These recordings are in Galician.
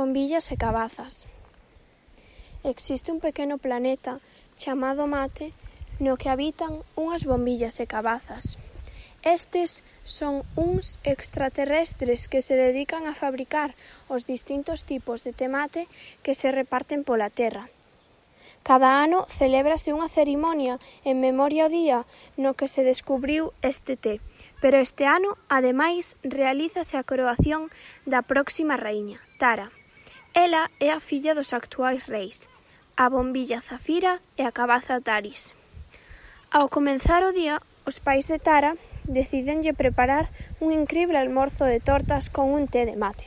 bombillas e cabazas. Existe un pequeno planeta chamado Mate no que habitan unhas bombillas e cabazas. Estes son uns extraterrestres que se dedican a fabricar os distintos tipos de temate que se reparten pola Terra. Cada ano celébrase unha cerimonia en memoria ao día no que se descubriu este té, pero este ano, ademais, realízase a coroación da próxima raíña, Tara. Ela é a filla dos actuais reis, a bombilla Zafira e a cabaza Taris. Ao comenzar o día, os pais de Tara decídenlle preparar un incrible almorzo de tortas con un té de mate.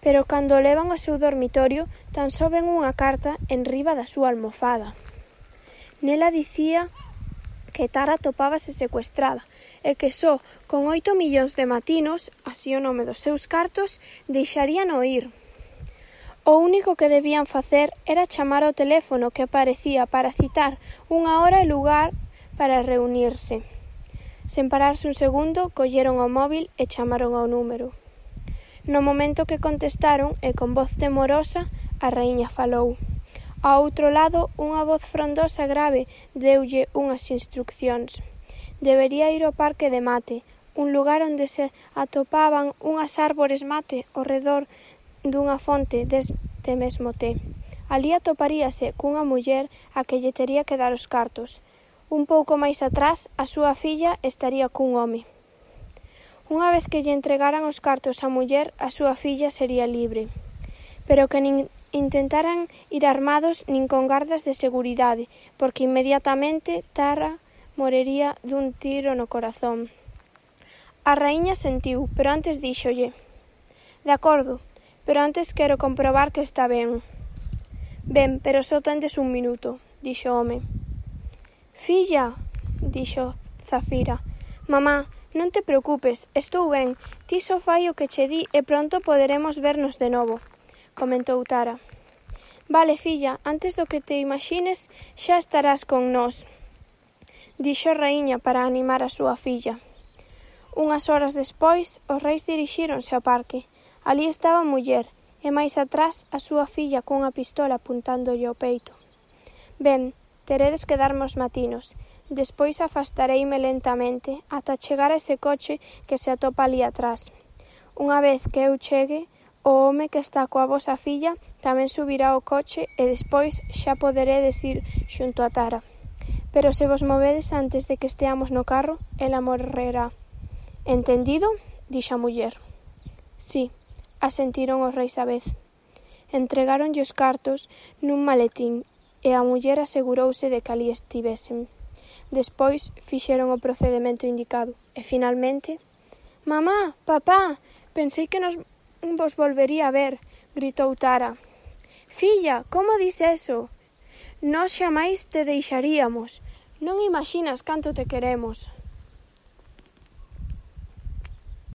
Pero cando levan ao seu dormitorio, tan só ven unha carta en riba da súa almofada. Nela dicía que Tara topábase secuestrada e que só con oito millóns de matinos, así o nome dos seus cartos, deixarían oír. ir. O único que debían facer era chamar ao teléfono que aparecía para citar unha hora e lugar para reunirse. Sen pararse un segundo, colleron o móbil e chamaron ao número. No momento que contestaron e con voz temorosa, a raíña falou. Ao outro lado, unha voz frondosa e grave deulle unhas instruccións. Debería ir ao parque de mate, un lugar onde se atopaban unhas árbores mate ao redor dunha fonte deste mesmo té. Alí atoparíase cunha muller a que lle tería que dar os cartos. Un pouco máis atrás, a súa filla estaría cun home. Unha vez que lle entregaran os cartos á muller, a súa filla sería libre. Pero que nin intentaran ir armados nin con gardas de seguridade, porque inmediatamente Tara morería dun tiro no corazón. A raíña sentiu, pero antes díxolle: De acordo, Pero antes quero comprobar que está ben. Ben, pero só tendes un minuto, dixo o home. Filla, dixo Zafira. Mamá, non te preocupes, estou ben. Ti só fai o que che di e pronto poderemos vernos de novo, comentou Tara. Vale, filla, antes do que te imagines xa estarás con nós, dixo Raíña para animar a súa filla. Unhas horas despois, os reis dirixíronse ao parque. Alí estaba a muller, e máis atrás a súa filla cunha pistola apuntándolle ao peito. Ben, teredes que darme os matinos. Despois afastareime lentamente ata chegar a ese coche que se atopa ali atrás. Unha vez que eu chegue, o home que está coa vosa filla tamén subirá ao coche e despois xa poderedes ir xunto a Tara. Pero se vos movedes antes de que esteamos no carro, ela morrerá. Entendido? Dixa a muller. Sí, Asentiron os reis a vez. Entregáronlle os cartos nun maletín e a muller asegurouse de que alí estivesen. Despois fixeron o procedemento indicado e finalmente «Mamá, papá, pensei que nos vos volvería a ver», gritou Tara. «Filla, como dis eso? Nós xamais te deixaríamos. Non imaxinas canto te queremos».